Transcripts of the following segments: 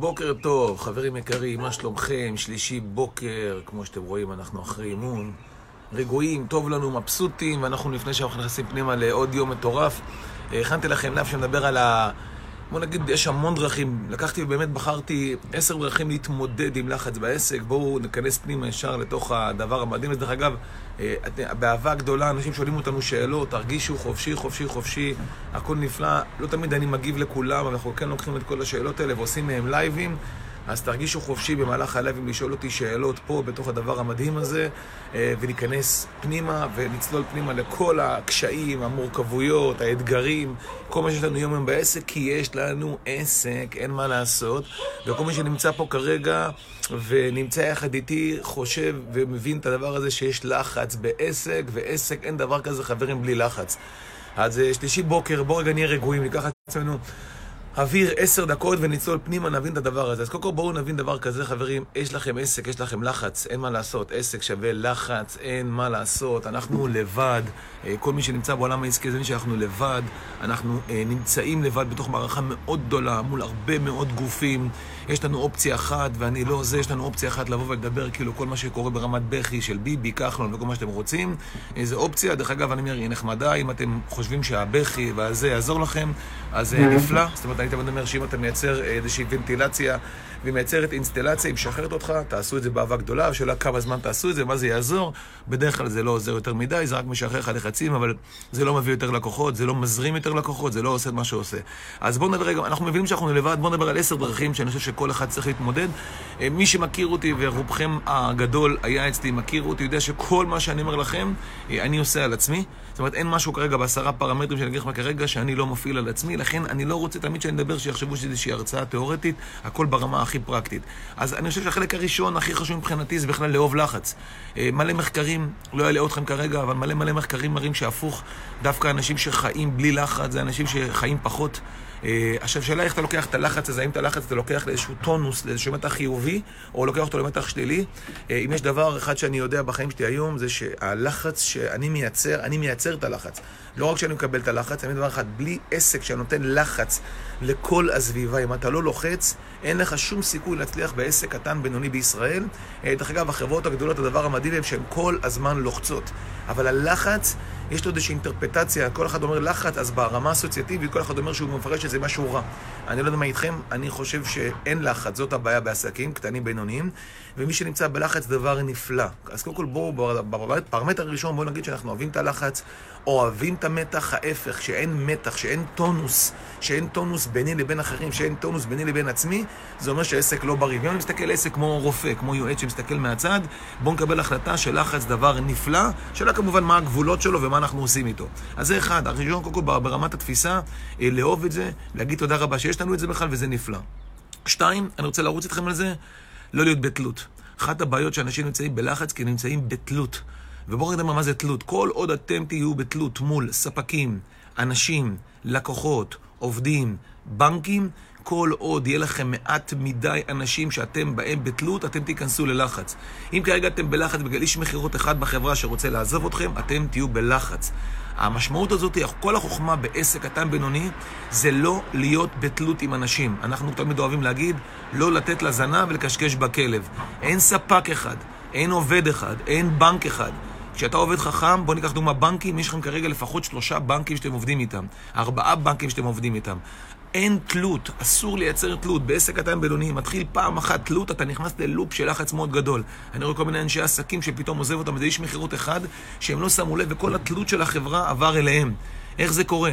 בוקר טוב, חברים יקרים, מה שלומכם? שלישי בוקר, כמו שאתם רואים, אנחנו אחרי אימון. רגועים, טוב לנו, מבסוטים, ואנחנו לפני שאנחנו נכנסים פנימה לעוד יום מטורף. אה, הכנתי לכם לאף שמדבר על ה... בוא נגיד, יש המון דרכים. לקחתי ובאמת בחרתי עשר דרכים להתמודד עם לחץ בעסק. בואו ניכנס פנימה ישר לתוך הדבר המדהים. דרך אגב, אה, באהבה גדולה, אנשים שואלים אותנו שאלות, תרגישו חופשי, חופשי, חופשי, הכל נפלא. לא תמיד אני מגיב לכולם, אבל אנחנו כן לוקחים את כל השאלות האלה ועושים מהם לייבים. אז תרגישו חופשי במהלך הלייבים לשאול אותי שאלות פה, בתוך הדבר המדהים הזה, אה, וניכנס פנימה ונצלול פנימה לכל הקשיים, המורכבויות, האתגרים, כל מה שיש לנו יום יום בעסק, כי יש לנו עסק, אין מה לעשות. וכל מי שנמצא פה כרגע ונמצא יחד איתי, חושב ומבין את הדבר הזה שיש לחץ בעסק, ועסק, אין דבר כזה, חברים, בלי לחץ. אז אה, שלישי בוקר, בואו רגע נהיה רגועים, ניקח את עצמנו אוויר עשר דקות ונצלול פנימה, נבין את הדבר הזה. אז קודם כל בואו נבין דבר כזה, חברים. יש לכם עסק, יש לכם לחץ, אין מה לעשות. עסק שווה לחץ, אין מה לעשות. אנחנו לבד. אה, כל מי שנמצא בעולם העסקי זה מי שאנחנו לבד. אנחנו אה, נמצאים לבד בתוך מערכה מאוד גדולה, מול הרבה מאוד גופים. יש לנו אופציה אחת, ואני לא זה, יש לנו אופציה אחת לבוא ולדבר כאילו כל מה שקורה ברמת בכי של ביבי, כחלון וכל מה שאתם רוצים. איזה אופציה, דרך אגב, אני אומר, היא נחמדה, אם אתם חושבים שהבכי והזה יעזור לכם, אז אה, נפלא. זאת אומרת, אני תמיד אומר שאם אתה מייצר איזושהי ונטילציה והיא מייצרת אינסטלציה, היא משחררת אותך, תעשו את זה באהבה גדולה, השאלה כמה זמן תעשו את זה, מה זה יעזור. בדרך כלל זה לא עוזר יותר מדי, זה רק משחרר לך לחצים, אבל זה לא מביא יותר לקוחות, זה לא מזרים יותר לקוחות, זה לא עושה את מה שעושה. אז בואו נדבר רגע, אנחנו מבינים שאנחנו לבד, בואו נדבר על עשר דרכים שאני חושב שכל אחד צריך להתמודד. אה, מי שמכיר אותי, ורובכם הגדול היה אצלי, מכיר אותי, יודע שכל מה שאני אומר לכם, אה, אני עושה על עצמי. זאת אומרת, אין משהו כרגע בעשרה פרמטרים שאני אגיד לך כרגע שאני לא מפעיל על עצמי, לכן אני לא רוצה תמיד שאני אדבר שיחשבו שזו איזושהי הרצאה תיאורטית, הכל ברמה הכי פרקטית. אז אני חושב שהחלק הראשון, הכי חשוב מבחינתי, זה בכלל לאהוב לחץ. אה, מלא מחקרים, לא אלאה אתכם כרגע, אבל מלא מלא מחקרים מראים שהפוך, דווקא אנשים שחיים בלי לחץ, זה אנשים שחיים פחות. אה, עכשיו, שאלה איך אתה לוקח את הלחץ הזה, האם את הלחץ אתה לוקח לאיזשהו טונוס, לאיזשהו מתח חיובי, או לוקח אותו למתח שלילי. אה, אם יש דבר אחד שאני יודע בחיים שלי היום, זה שהלחץ שאני מייצר, אני מייצר את הלחץ. לא רק שאני מקבל את הלחץ, אני דבר אחד, בלי עסק שנותן לחץ לכל הסביבה, אם אתה לא לוחץ, אין לך שום סיכוי להצליח בעסק קטן בינוני בישראל. אה, דרך אגב, החברות הגדולות, הדבר המדהים הם שהן כל הזמן לוחצות. אבל הלחץ, יש לו איזושהי אינטרפטציה, כל אחד אומר לחץ, אז ברמה האסוציאטיבית כל אחד אומר שהוא מפרש שזה משהו רע. אני לא יודע מה איתכם, אני חושב שאין לחץ, זאת הבעיה בעסקים קטנים בינוניים, ומי שנמצא בלחץ דבר נפלא. אז קודם כל בואו, בפרמטר הראשון בואו נגיד שאנחנו אוהבים את הלחץ, אוהבים את המתח, ההפך, שאין מתח, שאין טונוס, שאין טונוס ביני לבין אחרים, שאין טונוס ביני לבין עצמי, זה אומר שהעסק לא בריא. ואם אני מסתכל על עסק כמו רופא, כמו יועץ שמסתכל מהצד, בואו נקבל החלטה שלחץ דבר נפלא, שאלה כמובן מה הגבולות שלו ומה אנחנו עושים איתו. אז זה אחד, הראשון קודם כל ברמת התפיסה, אה, לאהוב את זה, להגיד תודה רבה שיש לנו את זה בכלל וזה נפלא. שתיים, אני רוצה לרוץ איתכם על זה, לא להיות בתלות. אחת הבעיות שאנשים נמצאים בלחץ כי נמצאים בתלות. ובואו נדבר מה זה תלות. כל עוד אתם תהיו בתלות מול ספקים, אנשים, לקוחות, עובדים, בנקים, כל עוד יהיה לכם מעט מדי אנשים שאתם בהם בתלות, אתם תיכנסו ללחץ. אם כרגע אתם בלחץ בגלל איש מכירות אחד בחברה שרוצה לעזוב אתכם, אתם תהיו בלחץ. המשמעות הזאת, כל החוכמה בעסק קטן בינוני, זה לא להיות בתלות עם אנשים. אנחנו תמיד אוהבים להגיד, לא לתת לזנב ולקשקש בכלב. אין ספק אחד, אין עובד אחד, אין בנק אחד. כשאתה עובד חכם, בוא ניקח דוגמה בנקים, יש לכם כרגע לפחות שלושה בנקים שאתם עובדים איתם, ארבעה בנקים שאתם עובדים איתם. אין תלות, אסור לייצר תלות. בעסק קטן בינוני, מתחיל פעם אחת תלות, אתה נכנס ללופ של לחץ מאוד גדול. אני רואה כל מיני אנשי עסקים שפתאום עוזב אותם, וזה איש מכירות אחד, שהם לא שמו לב, וכל התלות של החברה עבר אליהם. איך זה קורה?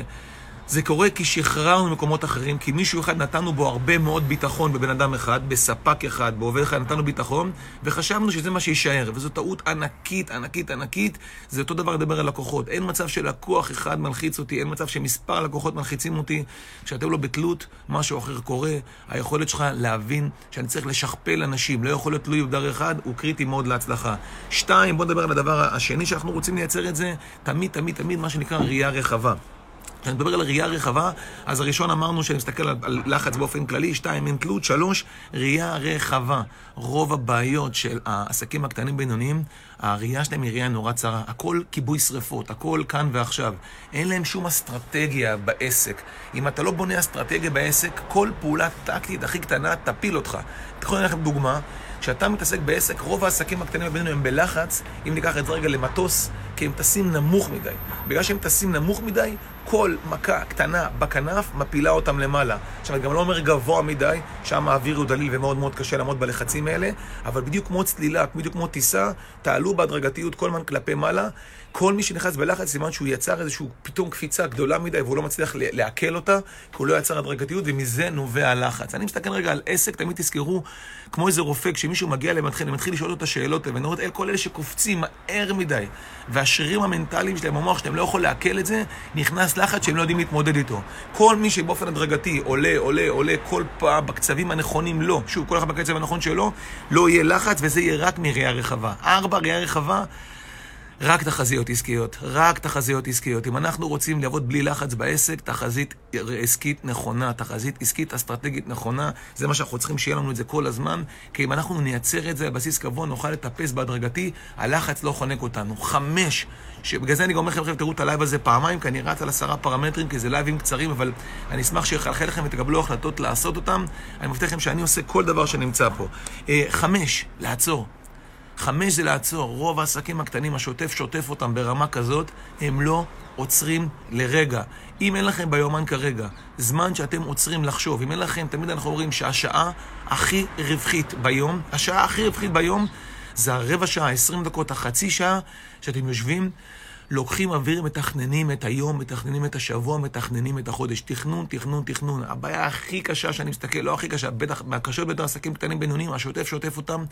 זה קורה כי שחררנו מקומות אחרים, כי מישהו אחד נתנו בו הרבה מאוד ביטחון בבן אדם אחד, בספק אחד, בעובד אחד נתנו ביטחון, וחשבנו שזה מה שיישאר. וזו טעות ענקית, ענקית, ענקית. זה אותו דבר לדבר על לקוחות. אין מצב שלקוח אחד מלחיץ אותי, אין מצב שמספר לקוחות מלחיצים אותי. כשאתם לא בתלות, משהו אחר קורה. היכולת שלך להבין שאני צריך לשכפל אנשים, לא יכול להיות תלוי בדבר אחד, הוא קריטי מאוד להצלחה. שתיים, בוא נדבר על הדבר השני שאנחנו רוצים לייצר את זה, תמיד, תמיד, תמיד, מה שנקרא ראייה רחבה. כשאני מדבר על ראייה רחבה, אז הראשון אמרנו שאני מסתכל על, לחץ באופן כללי, שתיים, אין תלות, שלוש, ראייה רחבה. רוב הבעיות של העסקים הקטנים בינוניים, הראייה שלהם היא ראייה נורא צרה. הכל כיבוי שרפות, הכל כאן ועכשיו. אין להם שום אסטרטגיה בעסק. אם אתה לא בונה אסטרטגיה בעסק, כל פעולה טקטית הכי קטנה תפיל אותך. תקחו לכם דוגמה. כשאתה מתעסק בעסק, רוב העסקים הקטנים בינינו הם בלחץ, אם ניקח את זה רגע למטוס, כי הם טסים נמוך מדי. בגלל שהם טסים נמוך מדי, כל מכה קטנה בכנף מפילה אותם למעלה. עכשיו, אני גם לא אומר גבוה מדי, שם האוויר הוא דליל ומאוד מאוד קשה לעמוד בלחצים האלה, אבל בדיוק כמו צלילה, בדיוק כמו טיסה, תעלו בהדרגתיות כל הזמן כלפי מעלה. כל מי שנכנס בלחץ, סימן שהוא יצר איזושהי פתאום קפיצה גדולה מדי והוא לא מצליח לעכל אותה, כי הוא לא יצר הדרגתיות, ומזה נובע הלחץ. אני מסתכל רגע על עסק, תמיד תזכרו, כמו איזה רופא, כשמישהו מגיע למתחיל, אני מתחיל לשאול אותו את השאלות ואני רואה את כל אלה שקופצים מהר מדי, והשרירים המנטליים שלהם, המוח שלהם לא יכול לעכל את זה, נכנס לחץ שהם לא יודעים להתמודד איתו. כל מי שבאופן הדרגתי עולה, עולה, עולה כל פעם בקצבים הנכונים, לא. שוב, כל אחד בקצב הנכון שלו, לא יהיה לחץ, וזה יהיה רק מראייה רחבה. ארבע, ראייה רחבה. רק תחזיות עסקיות, רק תחזיות עסקיות. אם אנחנו רוצים לעבוד בלי לחץ בעסק, תחזית עסקית נכונה, תחזית עסקית אסטרטגית נכונה, זה מה שאנחנו צריכים שיהיה לנו את זה כל הזמן, כי אם אנחנו נייצר את זה על בסיס קבוע, נוכל לטפס בהדרגתי, הלחץ לא חונק אותנו. חמש, שבגלל זה אני גם אומר לכם, חבר'ה, תראו את הלייב הזה פעמיים, כי אני רץ על עשרה פרמטרים, כי זה לייבים קצרים, אבל אני אשמח שיחלחל לכם ותקבלו החלטות לעשות אותם. אני מבטיח לכם שאני עושה כל דבר שנמצא פה. אה, חמש, לעצור. חמש זה לעצור. רוב העסקים הקטנים, השוטף שוטף אותם ברמה כזאת, הם לא עוצרים לרגע. אם אין לכם ביומן כרגע זמן שאתם עוצרים לחשוב, אם אין לכם, תמיד אנחנו אומרים שהשעה הכי רווחית ביום, השעה הכי רווחית ביום זה הרבע שעה, 20 דקות, החצי שעה, שאתם יושבים לוקחים אוויר, מתכננים את היום, מתכננים את השבוע, מתכננים את החודש. תכנון, תכנון, תכנון. הבעיה הכי קשה שאני מסתכל, לא הכי קשה, בטח, מהקשות ביותר עסקים קטנים בינוניים, השוטף שוטף אותם,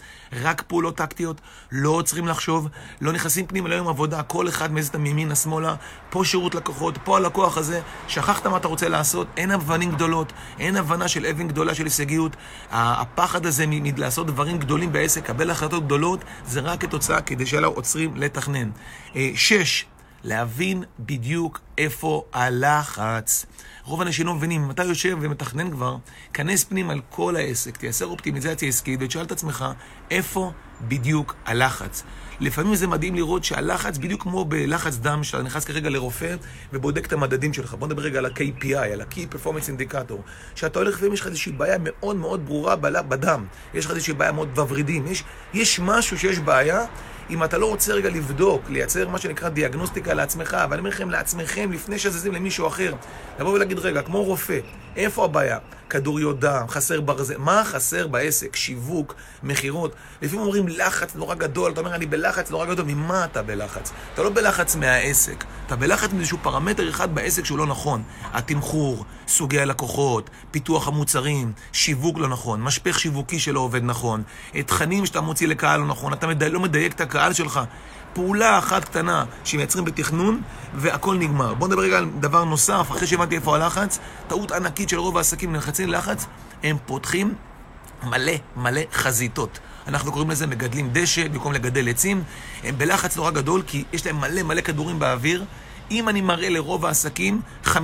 רק פעולות טקטיות, לא עוצרים לחשוב, לא נכנסים פנימה ליום עבודה, כל אחד מזיז אותם מימינה, שמאלה, פה שירות לקוחות, פה הלקוח הזה, שכחת מה אתה רוצה לעשות, אין אבנים גדולות, אין הבנה של אבן גדולה של הישגיות. הפחד הזה מלעשות דברים גדולים בעסק, קבל החלטות גדולות, זה רק כתוצאה כדי שאלה עוצרים לתכנן. אה, שש, להבין בדיוק איפה הלחץ. רוב האנשים לא מבינים, אם אתה יושב ומתכנן כבר, כנס פנים על כל העסק, תייצר אופטימיזציה עסקית ותשאל את עצמך, איפה בדיוק הלחץ. לפעמים זה מדהים לראות שהלחץ, בדיוק כמו בלחץ דם, שאתה נכנס כרגע לרופא ובודק את המדדים שלך. בוא נדבר רגע על ה-KPI, על ה-Key Performance Indicator. שאתה הולך לפעמים יש לך איזושהי בעיה מאוד מאוד ברורה בדם. יש לך איזושהי בעיה מאוד בוורידים. יש, יש משהו שיש בעיה, אם אתה לא רוצה רגע לבדוק, לייצר מה שנקרא דיאגנוסטיקה לעצמך, ואני אומר לכם, לעצמכם, לפני שזזים למישהו אחר, לבוא ולהגיד, רגע, כמו רופא, איפה הבעיה? כדוריות דם, חסר ברזל, מה חסר בעסק? שיווק, מכירות. לפעמים אומרים לחץ נורא גדול, אתה אומר, אני בלחץ נורא גדול, ממה אתה בלחץ? אתה לא בלחץ מהעסק, אתה בלחץ מאיזשהו פרמטר אחד בעסק שהוא לא נכון. התמחור, סוגי הלקוחות, פיתוח המוצרים, שיווק לא נכון, משפך שיווקי שלא עובד נכון, תכנים שאתה מוציא לקהל לא נכון, אתה מדי, לא מדייק את הקהל שלך. פעולה אחת קטנה שמייצרים בתכנון, והכל נגמר. בואו נדבר רגע על דבר נוסף, אחרי שהבנתי איפה הלחץ, טעות ענקית של רוב העסקים נלחצים לחץ, הם פותחים מלא מלא חזיתות. אנחנו קוראים לזה מגדלים דשא במקום לגדל עצים. הם בלחץ נורא גדול כי יש להם מלא מלא כדורים באוויר. אם אני מראה לרוב העסקים, 50-60%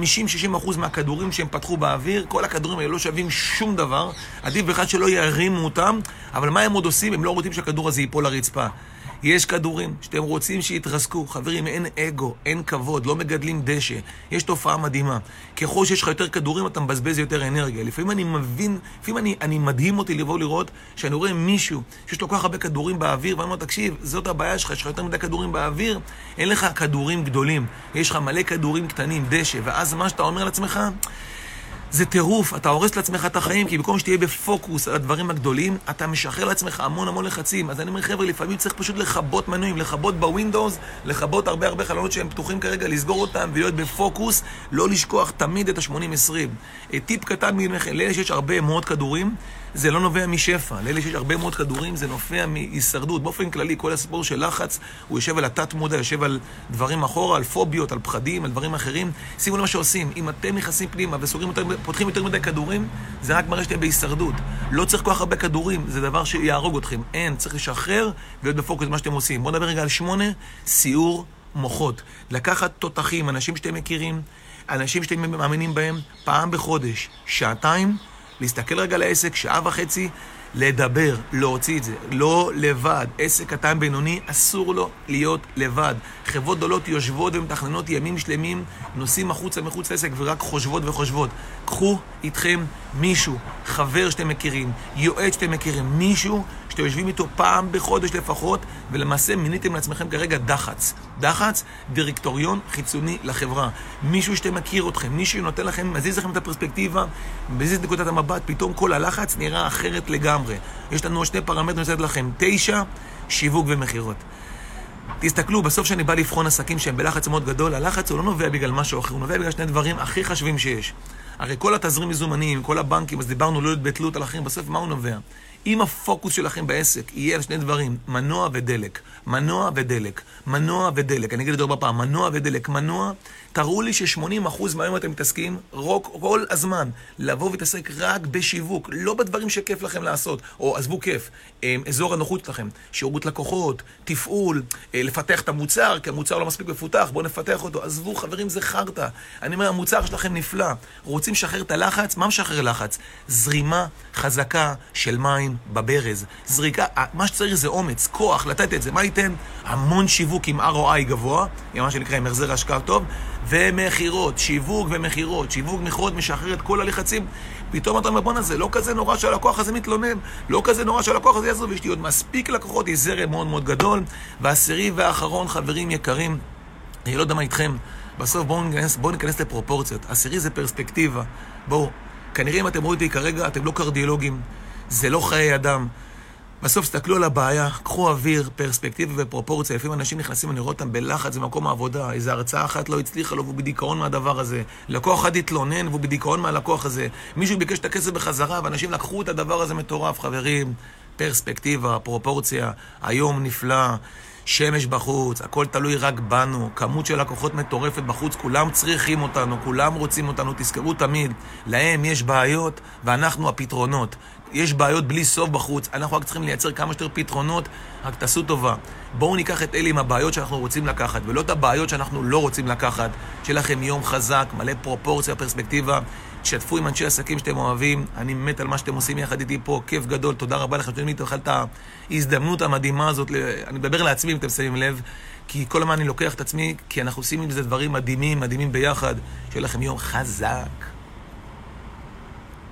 מהכדורים שהם פתחו באוויר, כל הכדורים האלה לא שווים שום דבר. עדיף בכלל שלא ירימו אותם, אבל מה הם עוד עושים? הם לא רוצים שהכדור הזה ייפול לרצפה. יש כדורים שאתם רוצים שיתרסקו. חברים, אין אגו, אין כבוד, לא מגדלים דשא. יש תופעה מדהימה. ככל שיש לך יותר כדורים, אתה מבזבז יותר אנרגיה. לפעמים אני מבין, לפעמים אני, אני מדהים אותי לבוא לראות שאני רואה מישהו שיש לו כל כך הרבה כדורים באוויר, ואני אומר, תקשיב, זאת הבעיה שלך, יש לך יותר מדי כדורים באוויר, אין לך כדורים גדולים. יש לך מלא כדורים קטנים, דשא, ואז מה שאתה אומר לעצמך... זה טירוף, אתה הורס לעצמך את החיים, כי במקום שתהיה בפוקוס על הדברים הגדולים, אתה משחרר לעצמך המון המון לחצים. אז אני אומר, חבר'ה, לפעמים צריך פשוט לכבות מנויים, לכבות בווינדוס, לכבות הרבה הרבה חלונות שהם פתוחים כרגע, לסגור אותם ולהיות בפוקוס, לא לשכוח תמיד את ה-80-20. אה, טיפ קטן מכם, לאלה שיש הרבה מאוד כדורים, זה לא נובע משפע. לאלה שיש הרבה מאוד כדורים, זה נובע מהישרדות. באופן כללי, כל הסיפור של לחץ, הוא יושב על התת-מודע, יושב על דברים אחורה, על פוביות, על פחדים, על דברים אחרים. שימו למה שעושים. אם אתם נכנסים פנימה וסוגרים יותר, מדי כדורים, זה רק מראה שאתם בהישרדות. לא צריך כל כך הרבה כדורים, זה דבר שיהרוג אתכם. אין, צריך לשחרר ולהיות בפוקוס במה שאתם עושים. בואו נדבר רגע על שמונה, סיור מוחות. לקחת תותחים, אנשים שאתם מכירים, אנשים שאתם מאמינים בהם, פעם בחודש, שעתיים, להסתכל רגע על העסק, שעה וחצי, לדבר, להוציא את זה, לא לבד. עסק קטן בינוני, אסור לו להיות לבד. חברות גדולות יושבות ומתכננות ימים שלמים, נוסעים החוצה מחוץ לעסק ורק חושבות וחושבות. קחו איתכם מישהו, חבר שאתם מכירים, יועץ שאתם מכירים, מישהו שאתם יושבים איתו פעם בחודש לפחות, ולמעשה מיניתם לעצמכם כרגע דחץ. דחץ, דירקטוריון חיצוני לחברה. מישהו שאתם מכיר אתכם, מישהו שנותן לכם, מזיז לכם את הפרספקטיבה, מזיז את נקודת המבט, פתאום כל הלחץ נראה אחרת לגמרי. יש לנו שני פרמטרים שאני לכם, תשע, שיווק ומכירות. תסתכלו, בסוף כשאני בא לבחון עסקים שהם בלחץ מאוד גדול, הלחץ הוא לא נובע בגלל משהו אחר, הוא נובע בגלל שני דברים הכי חשובים שיש. הרי כל התזרים מזומנים, כל הבנקים, אז דיברנו לא להיות בתלות על אחרים, בסוף מה הוא נובע? אם הפוקוס שלכם בעסק יהיה על שני דברים, מנוע ודלק, מנוע ודלק, מנוע ודלק, אני אגיד את זה עוד פעם, מנוע ודלק, מנוע, תראו לי ש-80% מהיום אתם מתעסקים רוק כל הזמן, לבוא ולהתעסק רק בשיווק, לא בדברים שכיף לכם לעשות, או עזבו כיף, אמ, אזור הנוחות שלכם, שירות לקוחות, תפעול, אה, לפתח את המוצר, כי המוצר לא מספיק מפותח, בואו נפתח אותו, עזבו חברים, זה חרטא. אני אומר, המוצר שלכם נפלא, רוצים לשחרר את הלחץ, מה משחרר לחץ? זרימה חזקה של מים בברז, זריקה, מה שצריך זה אומץ, כוח, לתת את זה, מה ייתן? המון שיווק עם ROI גבוה, עם מה שנקרא עם החזר השקעה טוב, ומכירות, שיווק ומכירות, שיווק מכירות משחרר את כל הלחצים. פתאום אתה אומר, בואנה, זה לא כזה נורא שהלקוח הזה מתלונן, לא כזה נורא שהלקוח הזה יעזוב, יש לי עוד מספיק לקוחות, יש זרם מאוד מאוד גדול. והעשירי והאחרון, חברים יקרים, אני לא יודע מה איתכם, בסוף בואו ניכנס, בוא ניכנס לפרופורציות. עשירי זה פרספקטיבה. בואו, כנראה אם אתם רואים אותי כרגע, אתם לא קרדיולוגים, זה לא חיי אדם. בסוף תסתכלו על הבעיה, קחו אוויר, פרספקטיבה ופרופורציה. לפעמים אנשים נכנסים, אני רואה אותם בלחץ במקום העבודה. איזו הרצאה אחת לא הצליחה לו והוא בדיכאון מהדבר הזה. לקוח אחד התלונן והוא בדיכאון מהלקוח הזה. מישהו ביקש את הכסף בחזרה ואנשים לקחו את הדבר הזה מטורף. חברים, פרספקטיבה, פרופורציה, היום נפלא. שמש בחוץ, הכל תלוי רק בנו, כמות של לקוחות מטורפת בחוץ, כולם צריכים אותנו, כולם רוצים אותנו, תזכרו תמיד, להם יש בעיות ואנחנו הפתרונות. יש בעיות בלי סוף בחוץ, אנחנו רק צריכים לייצר כמה שיותר פתרונות, רק תעשו טובה. בואו ניקח את אלה עם הבעיות שאנחנו רוצים לקחת, ולא את הבעיות שאנחנו לא רוצים לקחת. שיהיה לכם יום חזק, מלא פרופורציה, פרספקטיבה. תשתפו עם אנשי עסקים שאתם אוהבים, אני מת על מה שאתם עושים יחד איתי פה, כיף גדול, תודה רבה לכם שאתם איתי את ההזדמנות המדהימה הזאת, אני מדבר לעצמי אם אתם שמים לב, כי כל הזמן אני לוקח את עצמי, כי אנחנו עושים עם זה דברים מדהימים, מדהימים ביחד, שיהיה לכם יום חזק.